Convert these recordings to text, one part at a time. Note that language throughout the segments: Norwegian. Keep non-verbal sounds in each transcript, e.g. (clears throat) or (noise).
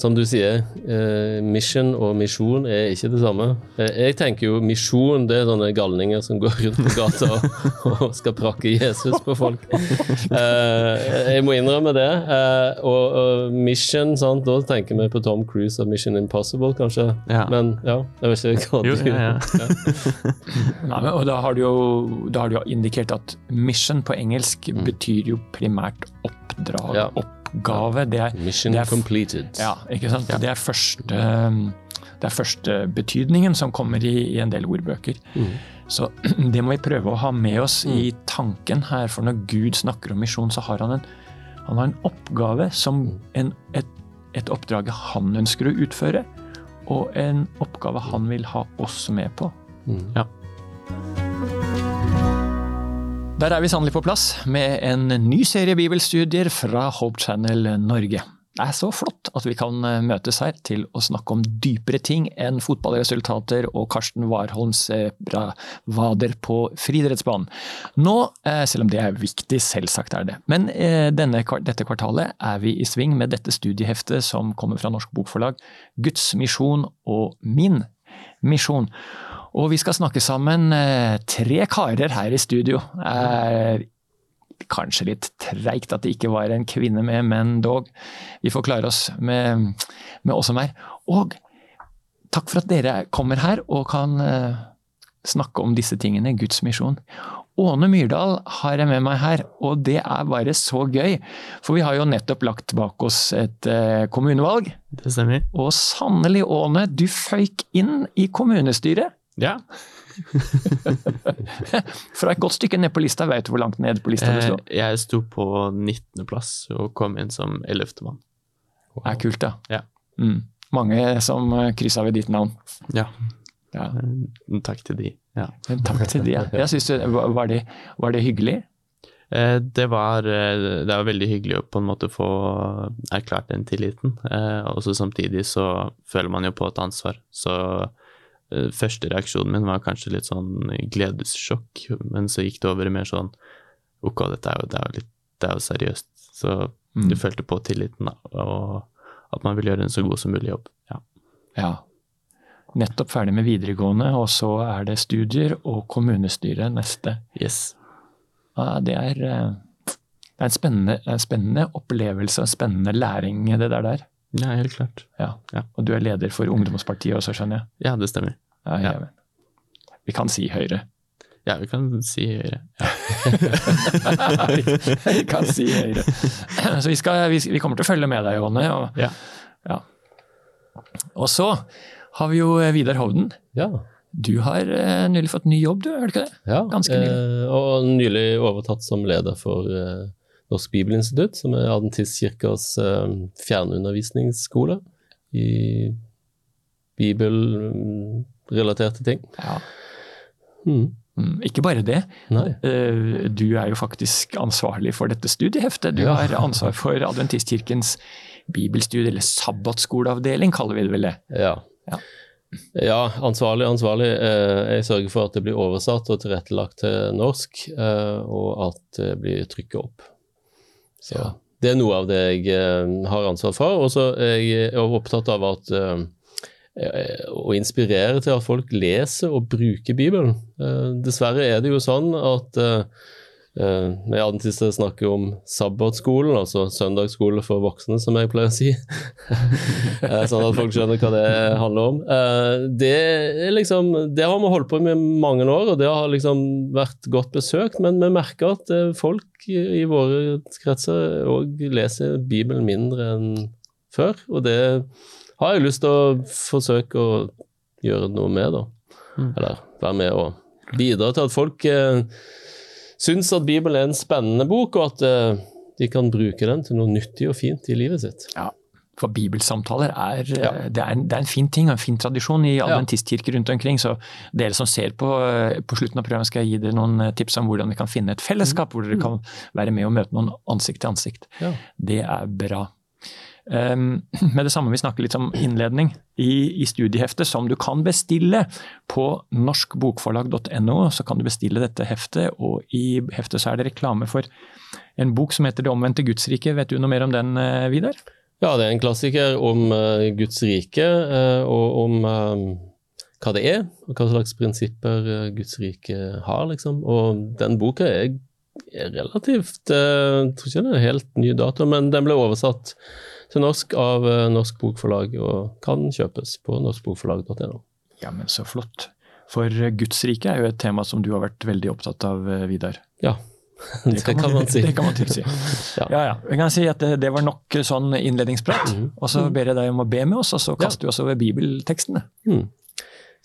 som du sier, eh, mission og misjon er ikke det samme. Eh, jeg tenker jo misjon, det er sånne galninger som går rundt på gata og, og skal prakke Jesus på folk. Eh, jeg må innrømme det. Eh, og, og, mission, sant, da tenker vi på Tom Cruise og Mission Impossible, kanskje. Ja. Men ja, jeg vet ikke hva du gjør. ja, ja. Nei, men, og da har, du jo, da har du jo indikert at mission på engelsk betyr jo primært oppdrag, Ja. Oppgave. Det er, Mission det er, completed. Ja, ikke sant? Det er første, det er første betydningen som kommer i, i en del ordbøker. Så (clears throat) det må vi prøve å ha med oss i tanken her, for når Gud snakker om misjon, så har han en, han har en oppgave som en, et, et oppdrag han ønsker å utføre, og en oppgave han vil ha oss med på. Ja. Der er vi sannelig på plass med en ny serie bibelstudier fra Hope Channel Norge. Det er så flott at vi kan eh, møtes her til å snakke om dypere ting enn fotballresultater og Karsten Warholms eh, bravader på friidrettsbanen. Nå, eh, selv om det er viktig, selvsagt er det, men denne, dette kvartalet er vi i sving med dette studieheftet som kommer fra Norsk Bokforlag, Guds misjon og min misjon. Og vi skal snakke sammen tre karer her i studio. Er kanskje litt treigt at det ikke var en kvinne med, men dog. Vi får klare oss med, med oss som er. Og takk for at dere kommer her og kan eh, snakke om disse tingene, Guds misjon. Åne Myrdal har jeg med meg her, og det er bare så gøy. For vi har jo nettopp lagt bak oss et eh, kommunevalg. Det stemmer. Og sannelig, Åne, du føyk inn i kommunestyret. Ja. (laughs) Fra et godt stykke ned på lista, vet du hvor langt ned på lista du Eh, sto? jeg sto på 19. plass og kom inn som 11. mann. Det er kult, da. Ja. Mm. Mange som eh, kryssa ved ditt navn. Ja. Ja. Eh, Takk til de. Ja. Takk til de. Ja. (laughs) Jeg synes var, det, var det hyggelig? Det var, det var veldig hyggelig å på en måte få erklært den tilliten. Og så samtidig så føler man jo på et ansvar. Så første reaksjonen min var kanskje litt sånn gledessjokk, men så gikk det over i mer sånn ok, dette er jo, det er jo, litt, det er jo seriøst. Så Mm. du følte på tilliten, da, og at man vil gjøre en så god som mulig jobb. Ja. Ja. Nettopp ferdig med videregående, og så er det studier og kommunestyre neste. Yes. Ja, det er, eh, det er en spennende, en spennende opplevelse, en spennende læring, det der der. Ja, helt klart. Ja. Ja. Og du er leder for ungdomspartiet også, skjønner jeg? Ja, det stemmer. Ja, Ja. ja. Vi kan si Høyre. Ja, vi kan si Høyre. (laughs) vi kan si Høyre. Så vi, skal, vi, vi kommer til å følge med deg, Johanne. Og, Ja. ja. og så har vi jo Vidar Hovden. Ja. Du har eh, nylig fått ny jobb, du, har du ikke det? ja. Ganske nylig. Eh, og nylig overtatt som leder for eh, Norsk Bibelinstitutt, som er Adventistkirkas eh, fjernundervisningsskole i bibelrelaterte ting. Ja. Mm. Mm, Ikke bare det. Nei. Eh, Du er jo faktisk ansvarlig for dette studieheftet. Du Ja. har ansvar for Adventistkirkens bibelstudie, eller sabbatskoleavdeling, kaller vi det vel det. Ja. Ja. Ja, ansvarlig, ansvarlig. Eh, Jeg sørger for at det blir oversatt og tilrettelagt til norsk, eh, og at det blir trykket opp. Så Ja. det er noe av det jeg eh, har ansvar for. Og så er jeg opptatt av at eh, eh, å inspirere til at folk leser og bruker Bibelen. Dessverre er det jo sånn at eh, eh, vi adventister snakker om sabbatskolen, altså søndagsskole for voksne, som jeg pleier å si. (laughs) Eh, sånn at folk skjønner hva det handler om. Uh, Det, liksom, det har vi holdt på med i mange år, og det har liksom vært godt besøkt, men vi merker at folk i i våre kretser òg leser Bibelen mindre enn før, og det har jeg lyst til å forsøke å gjøre noe med, da. Mm. Eller være med og bidra til at folk eh, syns at Bibelen er en spennende bok, og at eh, de kan bruke den til noe nyttig og fint i livet sitt. Ja, for bibelsamtaler er, Ja. det er, en, det er en fin ting og en fin tradisjon i adventistkirker rundt omkring. Så dere som ser på på slutten av programmet, skal jeg gi dere noen eh, tips om hvordan dere kan finne et fellesskap hvor dere kan være med og møte noen ansikt til ansikt. Ja. Det er bra. Um, (clears throat) med det samme vi snakker litt om innledning i, i studieheftet, som du kan bestille på norskbokforlag.no. Så kan du bestille dette heftet, og i heftet så er det reklame for en bok som heter Det omvendte gudsriket'. Vet du noe mer om den, eh, Vidar? Ja, det er en klassiker om uh, Guds rike, uh, og om um, hva det er, og hva slags prinsipper uh, Guds rike har, liksom. Og den boka er, er relativt Jeg tror ikke det er helt ny dato, men den ble oversatt til norsk av Norsk Bokforlag, og kan kjøpes på norskbokforlag.no. Ja, men så flott. For Guds rike er jo et tema som du har vært veldig opptatt av, Vidar. Ja, (laughs) det, kan, man, man (laughs) si. Det kan man tilsi. si. (laughs) ja. ja, ja. Jeg kan si at det, det var nok sånn innledningsprat. Mm. Og så ber jeg deg om å be med oss, og så kaster vi oss over bibeltekstene. Mm.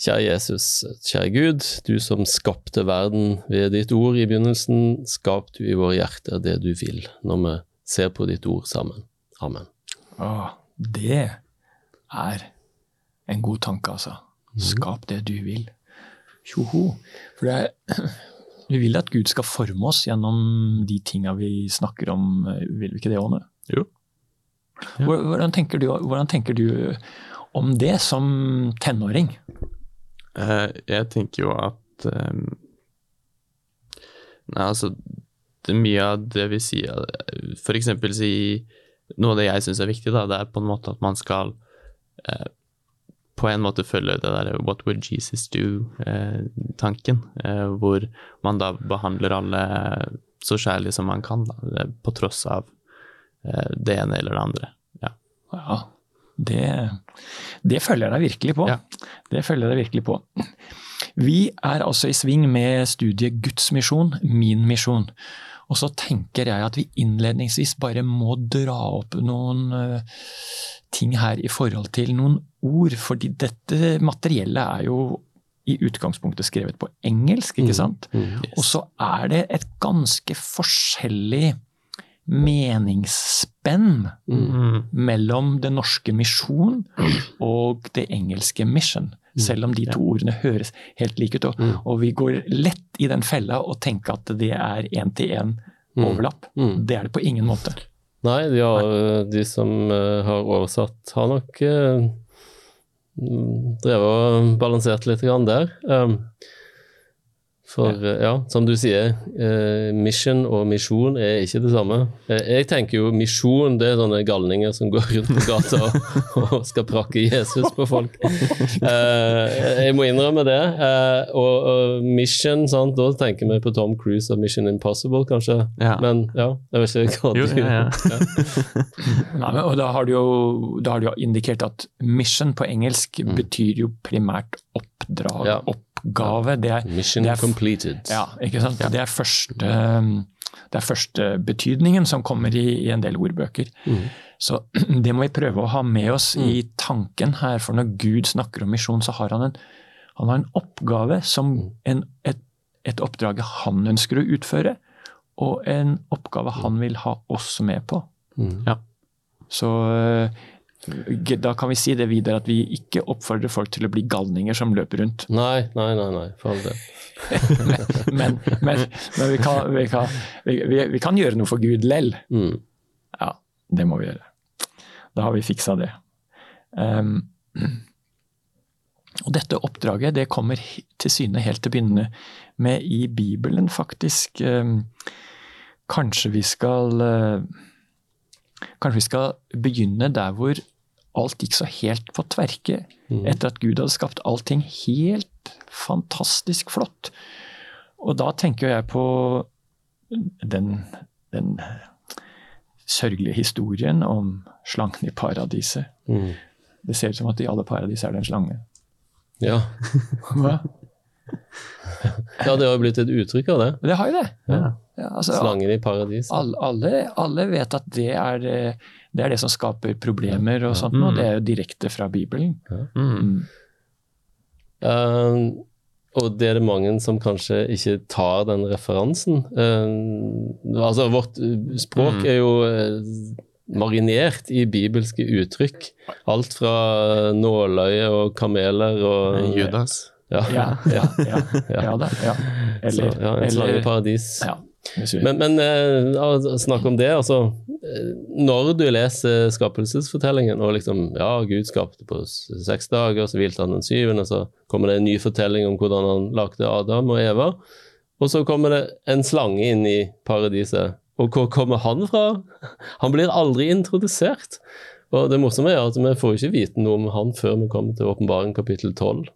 Kjære Jesus, kjære Gud, du som skapte verden ved ditt ord i begynnelsen, skap du i våre hjerter det du vil, når vi ser på ditt ord sammen. Amen. Åh, det er en god tanke, altså. Mm. Skap det du vil. Tjoho. For det er (clears throat) vi vil at Gud skal forme oss gjennom de tinga vi snakker om, vil vi ikke det, Åne? Jo. Ja. Hvordan, tenker du, hvordan, tenker du, om det som tenåring? Uh, jeg tenker jo at um, Nei, altså det er Mye av det vi sier F.eks. si Noe av det jeg syns er viktig, da, det er på en måte at man skal eh, på en måte følge det der 'what would Jesus do'-tanken, eh, eh, hvor man da behandler alle så kjærlig som man kan, da, på tross av eh, det ene eller det andre. Ja. ja det, det, følger jeg deg virkelig på. Ja. Det følger jeg deg virkelig på. Vi er altså i sving med studiet Guds misjon, min misjon. Og så tenker jeg at vi innledningsvis bare må dra opp noen ting her i forhold til noen ord, fordi dette materiellet er jo i utgangspunktet skrevet på engelsk, ikke mm. sant? Mm, mm, yes. Og så er det et ganske forskjellig meningsspenn mm. mellom det norske misjon og det engelske mission. Mm. Selv om de to ordene høres helt like ut. Og, mm. og vi går lett i den fella og tenker at det er én-til-én overlapp. Det er det på ingen måte. Nei, de, har, de som uh, har oversatt, har nok uh, drevet og balansert litt grann der. Um, for ja. ja. som du sier, eh, mission og misjon er ikke det samme. Eh, jeg tenker jo misjon, det er sånne galninger som går rundt på gata og, (laughs) og skal prakke Jesus på folk. Eh, jeg må innrømme det. Eh, og, og, mission, sant? da tenker vi på Tom Cruise og Mission Impossible, kanskje. Ja. Men ja, jeg vet ikke hva du gjør. (laughs) ja, Nei, men, og da har, du jo, da har du jo indikert at mission på engelsk mm. betyr jo primært oppdrag. Ja. opp oppgave. Det er, Mission det er, completed. Ja, ikke sant? Ja. Det, er første, det er første betydningen som kommer i, i en del ordbøker. Mm. Så (clears throat) det må vi prøve å ha med oss mm. i tanken her, for når Gud snakker om misjon, så har han en, han har en oppgave som mm. en, et, et oppdrag han ønsker å utføre, og en oppgave han vil ha oss med på. Mm. Ja. Så da kan vi si det videre at vi ikke oppfordrer folk til å bli galninger som løper rundt. Nei, nei, nei, nei for all del. (laughs) men, men, men vi, kan, vi, kan, vi, vi, kan, gjøre noe for Gud lell. Mm. Ja, det må vi gjøre. Da har vi fiksa det. Um, og dette oppdraget det kommer til syne helt til å begynne med i Bibelen, faktisk. Um, kanskje vi skal uh, Kanskje vi skal begynne der hvor alt gikk så helt på tverke mm. etter at Gud hadde skapt allting helt fantastisk flott. Og da tenker jeg på den, den sørgelige historien om slangen i paradiset. Mm. Det ser ut som at i alle paradis er det en slange. Ja. (laughs) Ja, det har jo blitt et uttrykk av det. Det har jo det. Ja. Ja, altså, Slangen i paradis. Alle, alle, alle, vet at det er eh, det er det som skaper problemer og sånt, og det er jo direkte fra Bibelen. Mm. Uh, og det er det mange som kanskje ikke tar den referansen. Uh, altså, vårt språk mm. er jo uh, marinert i bibelske uttrykk. Alt fra nåløye og kameler og Judas. Ja, ja, ja, ja, ja da. Ja. Eller, Så, ja, en slange i paradis. Ja. Men, men eh, snakk om det. altså eh, Når du leser skapelsesfortellingen, og liksom Ja, Gud skapte på seks dager, så hvilte han den syvende, så kommer det en ny fortelling om hvordan han lagde Adam og Eva. Og så kommer det en slange inn i paradiset. Og hvor kommer han fra? (laughs) Han blir aldri introdusert. Og det morsomme er at vi får ikke vite noe om han før vi kommer til åpenbaring kapittel 12.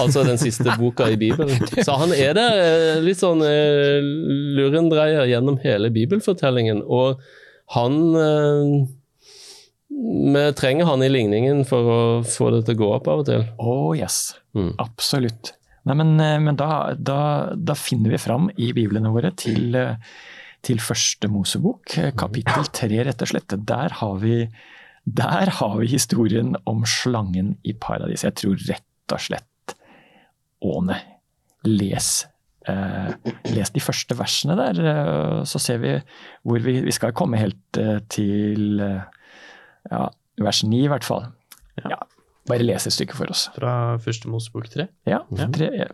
Altså den siste boka i Bibelen. Så han er der eh, litt sånn eh, lurendreier gjennom hele bibelfortellingen. Og han eh, Vi trenger han i ligningen for å få det til å gå opp av og til. Oh yes, Mm. absolutt. Nei, men, men da, da, da finner vi fram i biblene våre til, til første Mosebok, kapittel tre, rett og slett. Der har, vi, der har vi historien om slangen i paradis. Jeg tror rett og slett Åne, les, eh, les de første versene der, eh, så ser vi hvor vi, vi skal komme helt eh, til eh, ja, vers ni i hvert fall. Ja. Ja, bare les et stykke for oss. Fra første Mosebok tre. Ja, Ja. tre.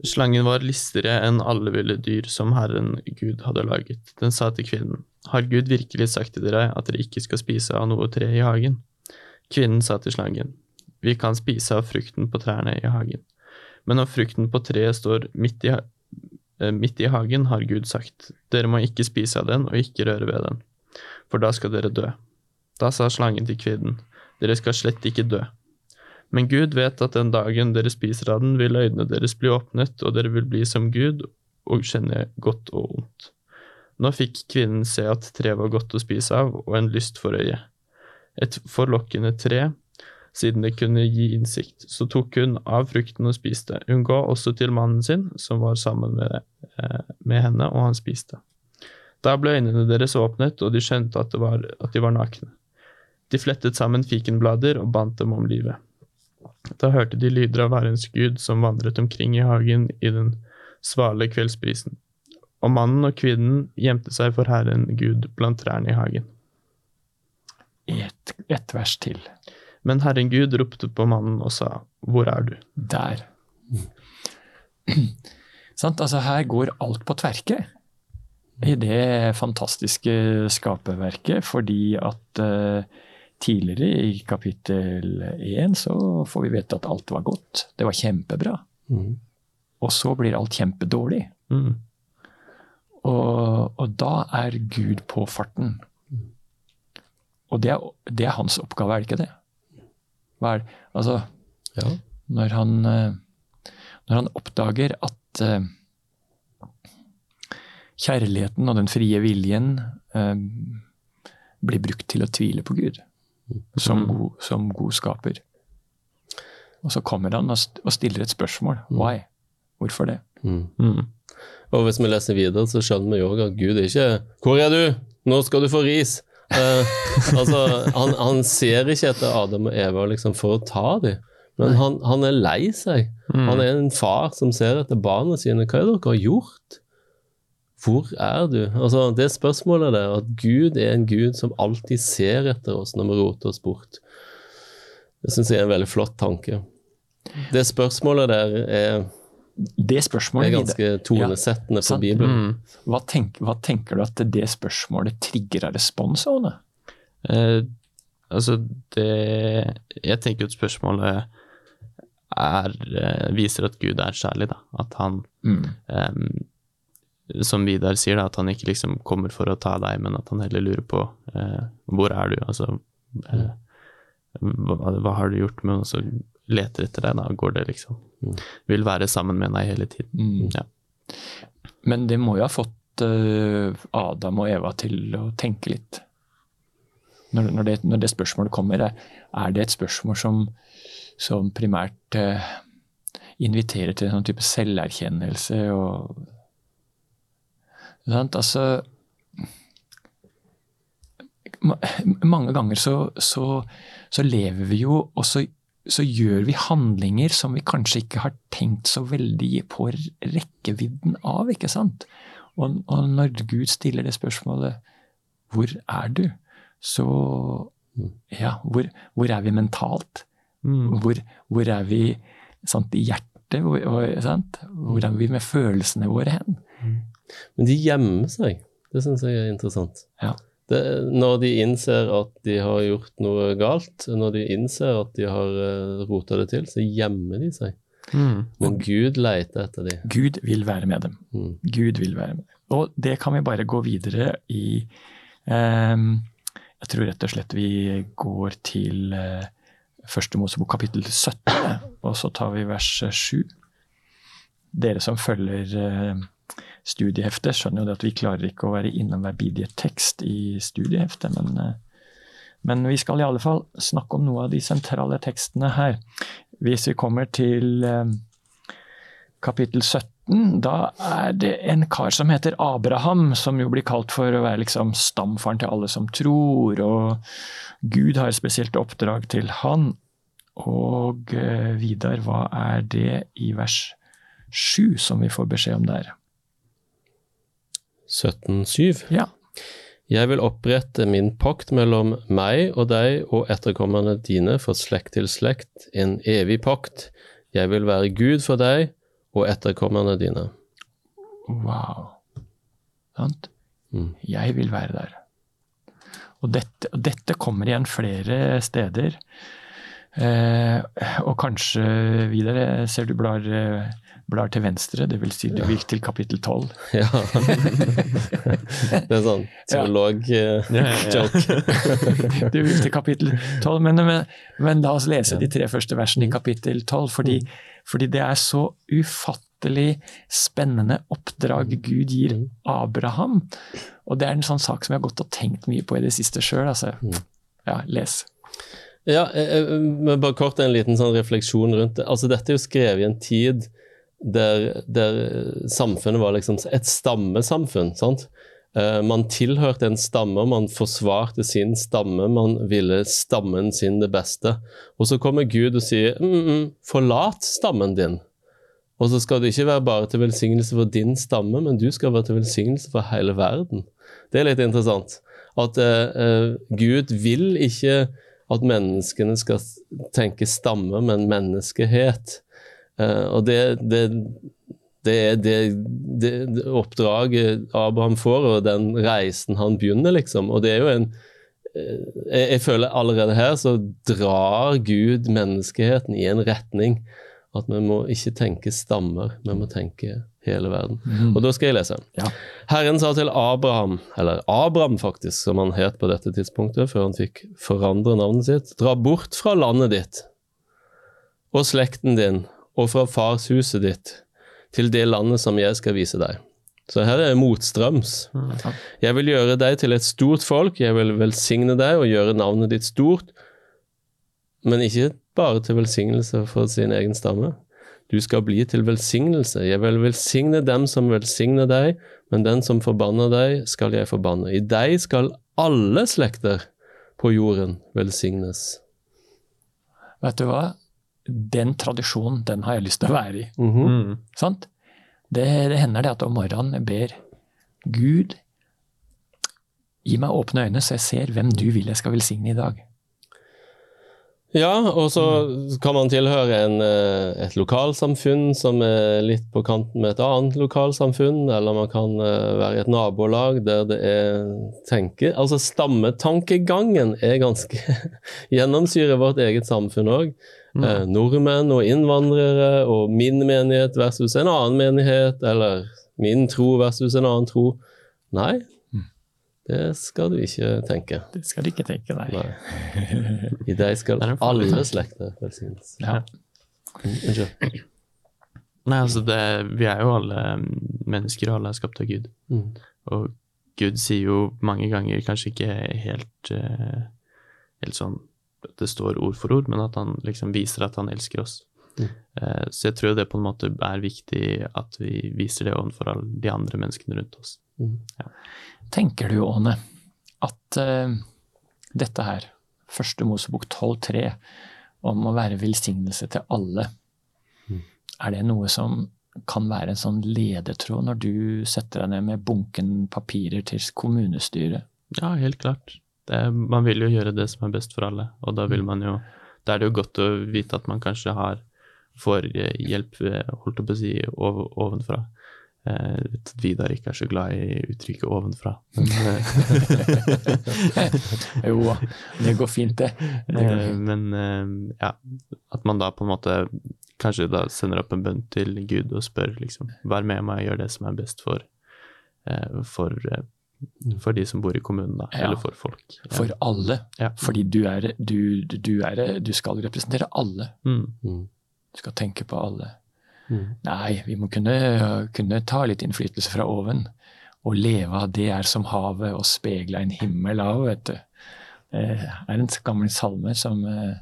Slangen var listigere enn alle ville dyr som Herren Gud hadde laget. Den sa til kvinnen, Har Gud virkelig sagt til dere at dere ikke skal spise av noe tre i hagen? Kvinnen sa til slangen, Vi kan spise av frukten på trærne i hagen. Men når frukten på treet står midt i, eh, midt i hagen, har Gud sagt, Dere må ikke spise av den og ikke røre ved den, for da skal dere dø. Da sa slangen til kvinnen, Dere skal slett ikke dø. Men Gud vet at den dagen dere spiser av den, vil øynene deres bli åpnet, og dere vil bli som Gud og kjenne godt og ondt. Nå fikk kvinnen se at treet var godt å spise av, og en lyst for øyet. Et forlokkende tre, siden det kunne gi innsikt. Så tok hun av frukten og spiste. Hun ga også til mannen sin, som var sammen med, eh, med henne, og han spiste. Da ble øynene deres åpnet, og de skjønte at, var, at de var nakne. De flettet sammen fikenblader og bandt dem om livet. Da hørte de lyder av Herrens Gud som vandret omkring i hagen i den svale kveldsprisen. Og mannen og kvinnen gjemte seg for Herren Gud blant trærne i hagen. Ett et vers til. Men Herren Gud ropte på mannen og sa, Hvor er du? Der. Sant? Altså, her går alt på tverke i det fantastiske skaperverket, fordi at uh, tidligere i kapittel 1 så får vi vite at alt var godt. Det var kjempebra. Mm. Og så blir alt kjempedårlig. Mm. Og, og da er Gud på farten. Og det er, det er hans oppgave, er det ikke det? Hva? Altså, Ja. når han, eh, når han oppdager at eh, kjærligheten og den frie viljen eh, blir brukt til å tvile på Gud som god, som god skaper. Og så kommer han og stiller et spørsmål. Why? Hvorfor det? Mm. Mm. Og hvis vi leser videre, så skjønner vi òg at Gud er ikke 'Hvor er du? Nå skal du få ris'. Eh, altså, han, han ser ikke etter Adam og Eva liksom, for å ta dem, men han, han er lei seg. Han er en far som ser etter barna sine. Hva er det dere har gjort? Hvor er du? Altså, det spørsmålet der, at Gud er en Gud som alltid ser etter oss når vi roter oss bort, det syns jeg er en veldig flott tanke. Det spørsmålet der er, Det spørsmålet er ganske tonesettende for. Bibelen. Mm. hva, tenk, hva tenker du at det spørsmålet trigger av respons, Åne? Eh, altså, det Jeg tenker at spørsmålet er eh, viser at Gud er kjærlig, da. At han Mm. eh, som Vidar sier, da, at han ikke liksom kommer for å ta deg, men at han heller lurer på eh, hvor er du, altså eh, hva, hva har du gjort med og så leter etter deg, da går det liksom. Vil være sammen med deg hele tiden. Mm. Ja. Men det må jo ha fått eh, Adam og Eva til å tenke litt. Når, når, det, når det spørsmålet kommer, er, det et spørsmål som, som primært eh, inviterer til en sånn type selverkjennelse og? Altså ma- Mange ganger så, så, så lever vi jo, og så, gjør vi handlinger som vi kanskje ikke har tenkt så veldig på rekkevidden av, ikke sant? Og, og når Gud stiller det spørsmålet 'Hvor er du?' så Ja, hvor, hvor er vi mentalt? Mm. Hvor, hvor er vi sant, i hjertet? Hvor, hvor- er vi med følelsene våre hen? Men de gjemmer seg. Det syns jeg er interessant. Ja. Det, når de innser at de har gjort noe galt, når de innser at de har uh, rota det til, så gjemmer de seg. Mm. Men Gud leter etter dem. Gud vil være med dem. Mm. Gud vil være med. Og det kan vi bare gå videre i, um, Jeg tror rett og slett vi går til uh, første Mosebok kapittel 17, og så tar vi vers 7. Dere som følger eh, studieheftet, skjønner jo at vi klarer ikke å være innom hver bidige tekst i studieheftet, men, eh, men vi skal i alle fall snakke om noe av de sentrale tekstene her. Hvis vi kommer til eh, kapittel 17, da er det en kar som heter Abraham, som jo blir kalt for å være liksom stamfaren til alle som tror, og Gud har et spesielt oppdrag til han. Og eh, Vidar, hva er det i vers 7 som vi får beskjed om der? 17.7. Ja. Jeg vil opprette min pakt mellom meg og deg og etterkommerne dine for slekt til slekt, en evig pakt. Jeg vil være Gud for deg og etterkommerne dine. Wow. Sant? Mm. Jeg vil være der. Og dette, og dette kommer igjen flere steder. Eh, og kanskje videre ser du blar, eh, blar til venstre, dvs. Si du gikk til kapittel 12. (laughs) Ja. det er sånn teolog-joke. (laughs) du gikk til kapittel 12, men, men, men la oss lese de tre første versene i kapittel 12, fordi, fordi det er så ufattelig spennende oppdrag Gud gir Abraham. Og det er en sånn sak som jeg har gått og tenkt mye på i det siste sjøl. Altså. Ja, les. Ja, jeg, jeg, bare kort en liten sånn refleksjon rundt det. Altså, dette er jo skrevet i en tid der, der samfunnet var liksom et stammesamfunn. sant? Uh, man tilhørte en stamme, man forsvarte sin stamme, man ville stammen sin det beste. Og så kommer Gud og sier mm, mm, 'forlat stammen din'. Og så skal du ikke være bare til velsignelse for din stamme, men du skal være til velsignelse for hele verden. Det er litt interessant. At uh, Gud vil ikke at menneskene skal tenke stamme, men menneskehet. Og det, det det er det, det, oppdraget Abraham får, og den reisen han begynner, liksom. Og det er jo en jeg, jeg, føler allerede her så drar Gud menneskeheten i en retning. At vi må ikke tenke stammer, vi må tenke hele verden. Mm. Og da skal jeg lese. Ja. Herren sa til Abraham, eller Abraham faktisk, som han het på dette tidspunktet, før han fikk forandre navnet sitt, dra bort fra landet ditt og slekten din og fra farshuset ditt til det landet som jeg skal vise deg. Så her er motstrøms. Jeg vil gjøre deg til et stort folk, jeg vil velsigne deg og gjøre navnet ditt stort, men ikke bare til velsignelse for sin egen stamme. Du skal bli til velsignelse. Jeg vil velsigne dem som velsigner deg, men den som forbanner deg, skal jeg forbanne. I deg skal alle slekter på jorden velsignes. Vet du hva? Den tradisjonen, den har jeg lyst til å være i. Mm -hmm. Sant? Det, det, hender det at om morgenen jeg ber Gud, gi meg åpne øyne så jeg ser hvem du vil jeg skal velsigne i dag. Ja, og så kan man tilhøre en, et lokalsamfunn som er litt på kanten med et annet lokalsamfunn, eller man kan være i et nabolag der det er tenke... Altså stammetankegangen er ganske (laughs) gjennomsyrer vårt eget samfunn òg. Mm. Eh, nordmenn og innvandrere og min menighet versus en annen menighet, eller min tro versus en annen tro. Nei, det skal du ikke tenke. Det skal du ikke tenke, nei. nei. I deg skal alle slekter velsignes. Ja. Unnskyld. Nei, altså det, Vi er jo alle mennesker, og alle er skapt av Gud. Mm. Og Gud sier jo mange ganger, kanskje ikke helt, uh, helt sånn det står ord for ord, men at han liksom viser at han elsker oss. Mm. Uh, så jeg tror det på en måte er viktig at vi viser det overfor alle de andre menneskene rundt oss. Mm. Ja. Tenker du, Åne, at uh, dette her, første Mosebok 12.3, om å være velsignelse til alle, mm. er det noe som kan være en sånn ledetråd når du setter deg ned med bunken papirer til kommunestyret? Ja, helt klart. Det, man vil jo gjøre det som er best for alle, og da vil man jo Da er det jo godt å vite at man kanskje har får hjelp, holdt jeg på å si, ovenfra. Eh, Vidar ikke er så glad i uttrykket 'ovenfra'. (laughs) jo, det går fint, det. det går fint. Men ja, at man da på en måte kanskje da sender opp en bønn til Gud og spør liksom Vær med meg gjør det som er best for, for For de som bor i kommunen, da. Ja. Eller for folk. Ja. For alle. Ja. Fordi du, er, du, du, er, du skal representere alle. Mm. Mm. Du skal tenke på alle. Mm. Nei, vi må kunne, kunne ta litt innflytelse fra oven. Og leve av det er som havet, og speile en himmel av, vet du. Det er en gammel salme som eh,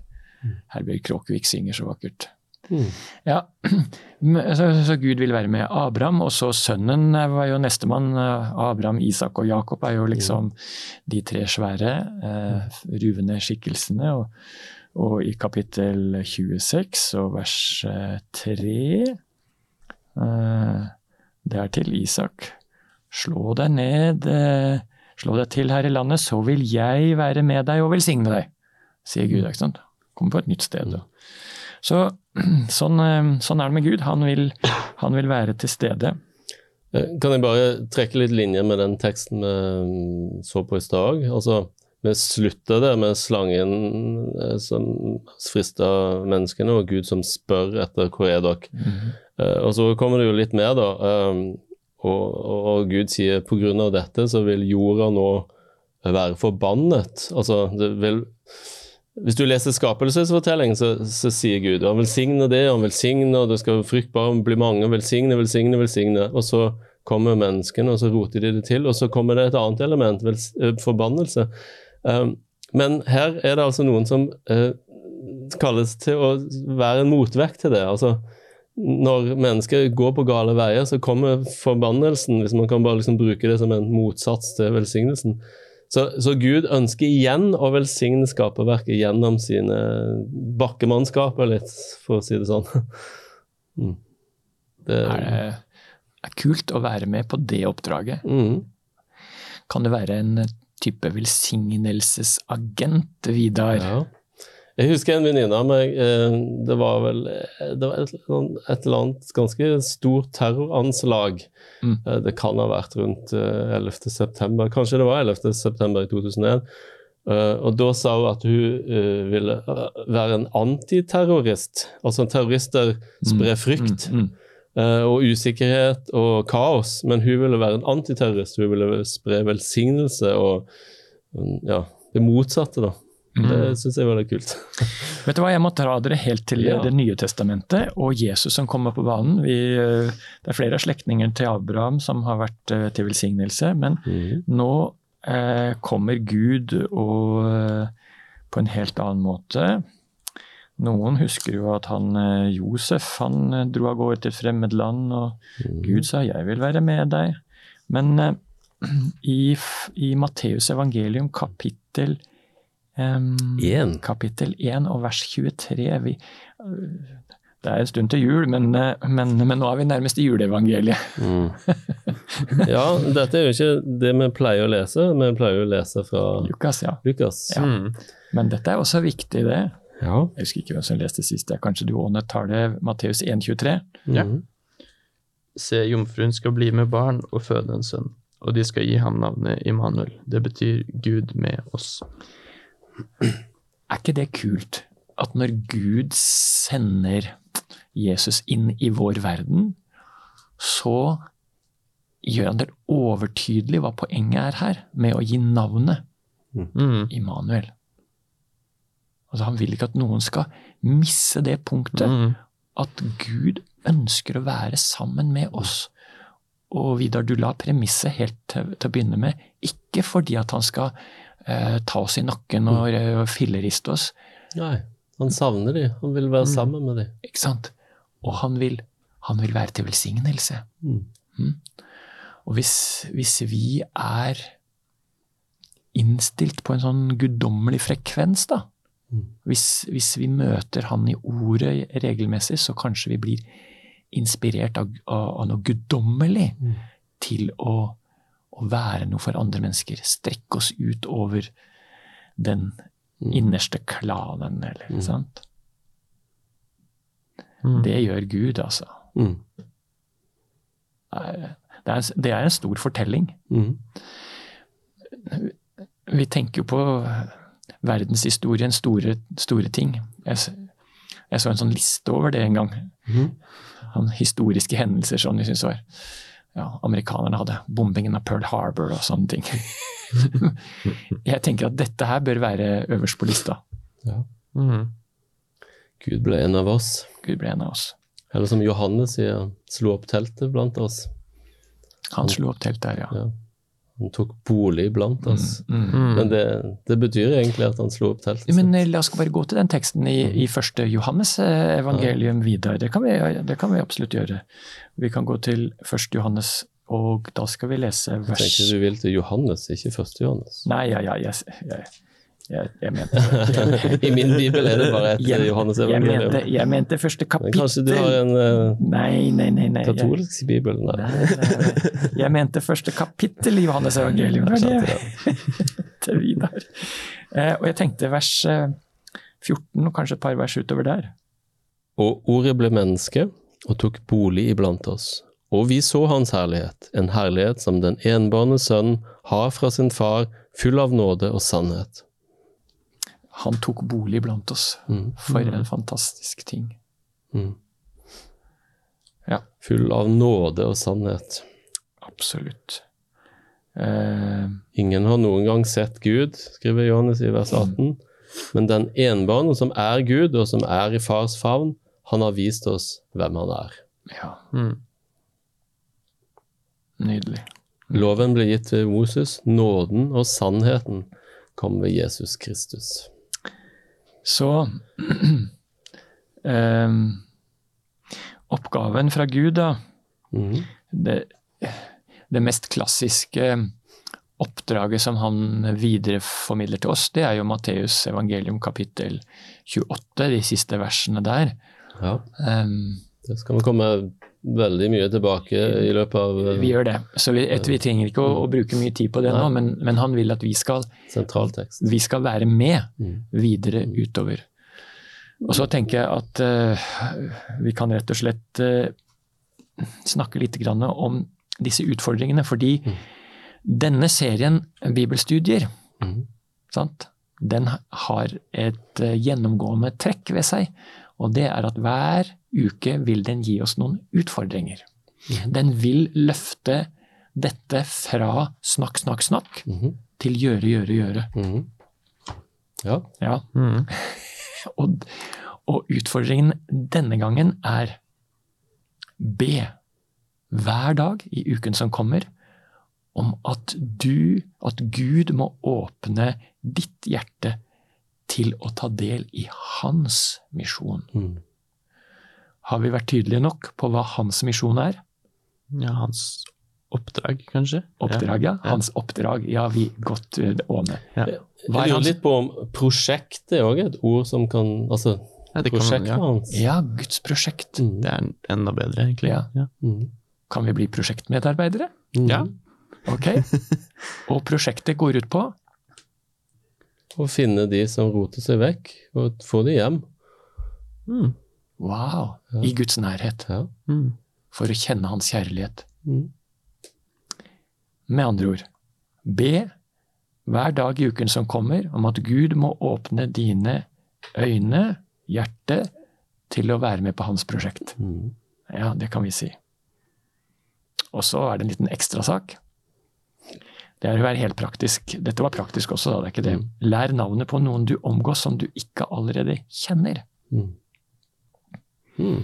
Herbjørg Kråkevik synger så vakkert. Mm. Ja, (clears throat) så, så Gud vil være med Abraham, og så sønnen var jo nestemann. Abraham, Isak og Jakob er jo liksom de tre svære, eh, ruvende skikkelsene. Og, og i kapittel 26 og vers eh, 3 eh, Det er til Isak. Slå deg ned, eh, slå deg til her i landet, så vil jeg være med deg og velsigne deg, sier Gud. ikke sant? Kommer på et nytt sted. Mm. Så (clears throat) sånn, eh, sånn er det med Gud. Han vil, han vil være til stede. Eh, Kan jeg bare trekke litt linjer med den teksten vi mm, så på i stad? Altså, vi slutter der med slangen eh, som frister menneskene, og Gud som spør etter hvor er dere. Eh, og så kommer det jo litt mer, da. Og, og, Gud sier av dette så vil jorda nå være forbannet. Altså, det vil hvis du leser skapelsesfortellingen, så, så sier Gud han velsigner det, han velsigner, og det skal fruktbare bli mange, velsigne, velsigne, velsigne. Og så kommer menneskene, og så roter de det til, og så kommer det et annet element, eh, forbannelse. Um, men her er det altså noen som eh, kalles til å være en motvekt til det. altså når mennesker går på gale veier, så kommer forbannelsen, hvis man kan bare liksom bruke det som en motsats til velsignelsen. Så, så Gud ønsker igjen å velsigne skaperverket gjennom sine bakkemannskaper, litt, for å si det sånn. (laughs) Mm. Det, Er det er kult å være med på det oppdraget? mm. Kan du være en type velsignelsesagent, Vidar? Ja. Jeg husker en venninne av meg eh, Det var vel eh, det var et, eller annet ganske stort terroranslag. Mm. Eh, Det kan ha vært rundt eh, 11. september. Kanskje det var 11. september i 2001. Eh, Og da sa hun at hun ville være en antiterrorist. Altså en terrorist der sprer frykt Mm, mm. og usikkerhet og kaos. Men hun ville være en antiterrorist. Hun ville spre velsignelse og mm, ja, det motsatte, da. Mm. Det syns jeg var litt kult. (laughs) Vet du hva, Jeg må dra dere helt til ja. Det nye testamentet og Jesus som kommer på banen. Vi, eh, det er flere av slektninger til Abraham som har vært eh, til velsignelse, men mm. nå eh, kommer Gud og, eh, på en helt annen måte. Noen husker jo at han Josef han dro av gårde til et fremmed land, og mm. Gud sa 'jeg vil være med deg'. Men eh, (clears throat) i, i Matteus evangelium kapittel 1 Um, kapittel 1 og vers 23. Vi, øh, det er en stund til jul, men, øh, men, men nå er vi nærmest i juleevangeliet. mm. (laughs) Ja, dette er jo ikke det vi pleier å lese, vi pleier å lese fra Lukas. ja. Lukas. ja. Mm. Men dette er også viktig, det. Ja. Jeg husker ikke hvem som leste sist, det er kanskje du Åne tar det, Matteus 1,23. Ja. Mm. Se, jomfruen skal bli med barn og føde en sønn, og de skal gi ham navnet Immanuel. Det betyr Gud med oss. Er ikke det kult at når Gud sender Jesus inn i vår verden, så gjør han det overtydelig hva poenget er her med å gi navnet Mm. Immanuel. Altså, han vil ikke at noen skal misse det punktet. Mm. At Gud ønsker å være sammen med oss. Og Vidar, du la premisset helt til, til å begynne med, ikke fordi at han skal eh, ta oss i nakken og, og filleriste oss, Nei, han savner de. Han vil være Mm. sammen med de. ikke sant? Og han vil, han vil være til velsignelse. Mm. Og hvis, hvis vi er innstilt på en sånn guddommelig frekvens, da, Mm. hvis, hvis vi møter han i ordet regelmessig, så kanskje vi blir inspirert av, av, av noe guddommelig Mm. til å, å være noe for andre mennesker. Strekke oss ut over den Mm. innerste klanen, eller Mm. sant? Mm. Det gjør Gud, altså. Mm. Det er, det er, en stor fortelling. Mm. Vi tenker jo på verdenshistorien, store, store ting. Jeg, jeg så en sånn liste over det en gang. Mm. Han, historiske hendelser som jeg syns var ja, amerikanerne hadde bombingen av Pearl Harbor og sånne ting. (laughs) jeg tenker at dette her bør være øverst på lista. Ja. Mm. Gud ble en av oss. Gud ble en av oss. Eller som Johannes sier, slo opp teltet blant oss. Han slo opp teltet her, ja. Ja. Han tok bolig blant oss. Mm. Mm. Men det, det betyr egentlig at han slo opp teltet. Men sitt. eh, la oss bare gå til den teksten i, i første Johannes evangelium evangelium videre. Det kan, vi, det kan vi absolutt gjøre. Vi kan gå til første Johannes, og da skal vi lese vers Jeg tenker du vil til Johannes, ikke første Johannes. Nei, ja, ja, jeg, jeg, jeg, jeg mente (laughs) (laughs) I min bibel er det bare et jeg, Johannes jeg, mente, jeg mente første Men kapittel. kanskje du har en uh, Nei, nei, nei. nei. Jeg, bibel? Nei. nei, nei, nei. jeg mente første kapittel i Johannes evangelium. Det var det (laughs) til Vidar. Uh, og jeg tenkte vers eh, 14, og kanskje et par vers utover der. Og ordet ble menneske og tok bolig iblant oss. Og vi så hans herlighet, en herlighet som den enbårne sønn har fra sin far, full av nåde og sannhet. Han tok bolig blant oss. Mm. For en fantastisk ting. Mm. Ja. Full av nåde og sannhet. Absolutt. Eh, Ingen har noen gang sett Gud, skriver Johannes i vers 18. Men den enbårne som er Gud, og som er i fars favn, han har vist oss hvem han er. ja, Mm. nydelig. Loven ble gitt ved Moses, nåden og sannheten kom ved Jesus Kristus. Så um, (clears throat) Oppgaven fra Gud, da. mm. Det, det mest klassiske oppdraget som han videreformidler til oss, det er jo Matteus evangelium kapittel 28, de siste versene der. Ja, Um, det skal vi komme veldig mye tilbake i løpet av eh, vi gjør det. Så vi, et, vi trenger ikke å, å bruke mye tid på det nå, men, men han vil at vi skal, vi skal være med Mm. videre utover. Og så tenker jeg at uh, vi kan rett og slett uh, snakke litt grann om disse utfordringene, fordi denne serien bibelstudier, mm. sant? den har et uh, gjennomgående trekk ved seg, og det er at hver uke vil den gi oss noen utfordringer. Den vil løfte dette fra snakk, snakk, snakk Mhm. til gjøre, gjøre, gjøre. Mhm. Ja. Ja, Mm. (laughs) Og, og utfordringen denne gangen er be hver dag i uken som kommer, om at du, at Gud må åpne ditt hjerte til å ta del i hans misjon. Har vi vært tydelige nok på hva hans misjon er? Ja, hans oppdrag, kanskje? Oppdrag, ja. Hans oppdrag. Ja, vi godt eh, Åne. Ja. Jeg er lurer litt på om prosjekt er òg et ord som kan Altså, Ja, prosjektet ja. hans. Ja, Guds prosjekt. Mm. det er enda bedre, egentlig. Ja. Ja. Mhm. Kan vi bli prosjektmedarbeidere? Mm. Ja. Ok. (laughs) Og prosjektet går ut på Å finne de som roter seg vekk, og få de hjem. Mm. Wow! Ja. I Guds nærhet. Ja. Mm. For å kjenne hans kjærlighet. Mm. Med andre ord, be hver dag i uken som kommer, om at Gud må åpne dine øyne, hjerte, til å være med på hans prosjekt. Mm. Ja, det kan vi si. Og så er det en liten ekstrasak. Det er å være helt praktisk. Dette var praktisk også, da, det er ikke det. Mm. Lær navnet på noen du omgås som du ikke allerede kjenner. Mhm. Mhm.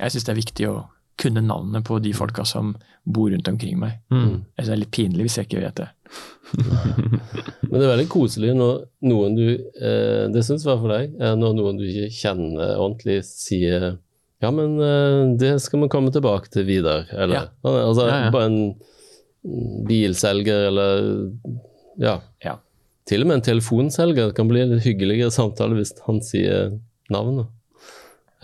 Jeg syns det er viktig å kunne navnet på de folka som bor rundt omkring meg. Mm. Jeg synes det er litt pinlig hvis jeg ikke vet det. (laughs) Men det er veldig koselig når noen du eh, Det syns i hvert fall jeg, er når noen du ikke kjenner ordentlig, sier ja, men eh, det skal vi komme tilbake til videre. Eller Ja. altså, Ja, ja. bare en mm, bilselger eller ja. Ja. Til og med en telefonselger det kan bli en hyggeligere samtale hvis han sier navnet.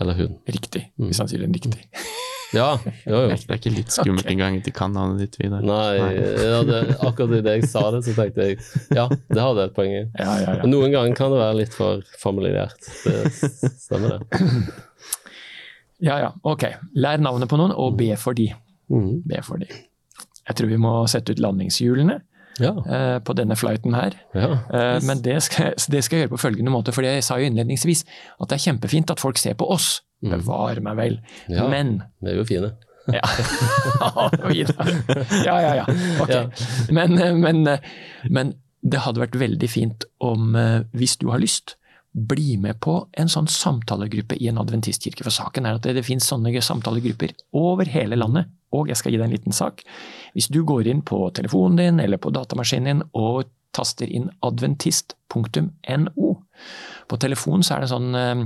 Eller hun. Riktig, Mm. hvis han sier den riktig. (laughs) Ja, jo, jo. Det er ikke litt skummelt engang at de kan navnet ditt, Vidar? Nei, ja, det, akkurat idet jeg sa det, så tenkte jeg ja, det hadde et poeng i. Ja, ja, ja. Noen ganger kan det være litt for familiært. Det stemmer, det. (clears throat) ja, ja. Ok. Lær navnet på noen, og be for de. Mm. Be for de. Jeg tror vi må sette ut landingshjulene Ja. eh, på denne flighten her. ja. Eh, Men det skal, det skal jeg gjøre på følgende måte, for jeg sa jo innledningsvis at det er kjempefint at folk ser på oss. Mm. Bevare meg vel. Ja. Men Vi er jo fine. Ja. (laughs) ja, ja, ja. Ok. Men, men, men det hadde vært veldig fint om, hvis du har lyst, bli med på en sånn samtalegruppe i en adventistkirke. For saken er at det, det finnes sånne samtalegrupper over hele landet. Og jeg skal gi deg en liten sak. Hvis du går inn på telefonen din eller på datamaskinen din og taster inn adventist.no På telefonen så er det sånn, eh,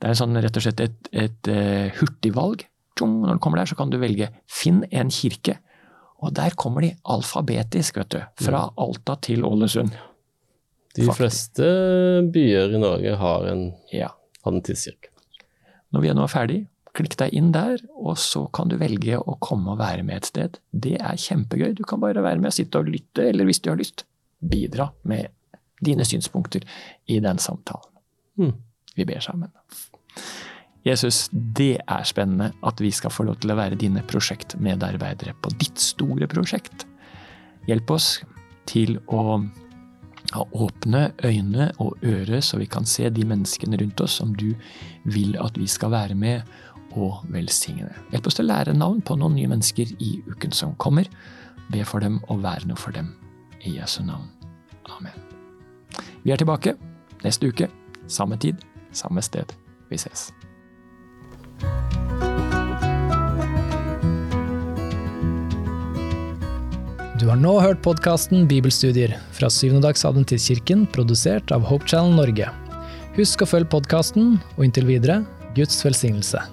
det er sånn rett og slett et, et uh, hurtigvalg. Når du kommer der, så kan du velge 'Finn en kirke'. Og der kommer de alfabetisk, vet du. Fra Alta til Ålesund. De Faktisk. fleste byer i Norge har en ja. adventistkirke. Når vi er nå ferdig, klikk deg inn der, og så kan du velge å komme og være med et sted. Det er kjempegøy. Du kan bare være med og sitte og lytte, eller hvis du har lyst, bidra med dine synspunkter i den samtalen. Mm. Vi ber sammen. Jesus, det er spennende at vi skal få lov til å være dine prosjektmedarbeidere på ditt store prosjekt. Hjelp oss til å ha åpne øyne og ører, så vi kan se de menneskene rundt oss som du vil at vi skal være med og velsigne. Hjelp oss til å lære navn på noen nye mennesker i uken som kommer. Be for dem og være noe for dem. I Jesu navn. Amen. Vi er tilbake neste uke. Samme tid, samme sted. Vi ses. Du har nå hørt podkasten Bibelstudier fra Syvendedagsadventistkirken, produsert av Hope Channel Norge. Husk å følge podkasten, og inntil videre Guds velsignelse.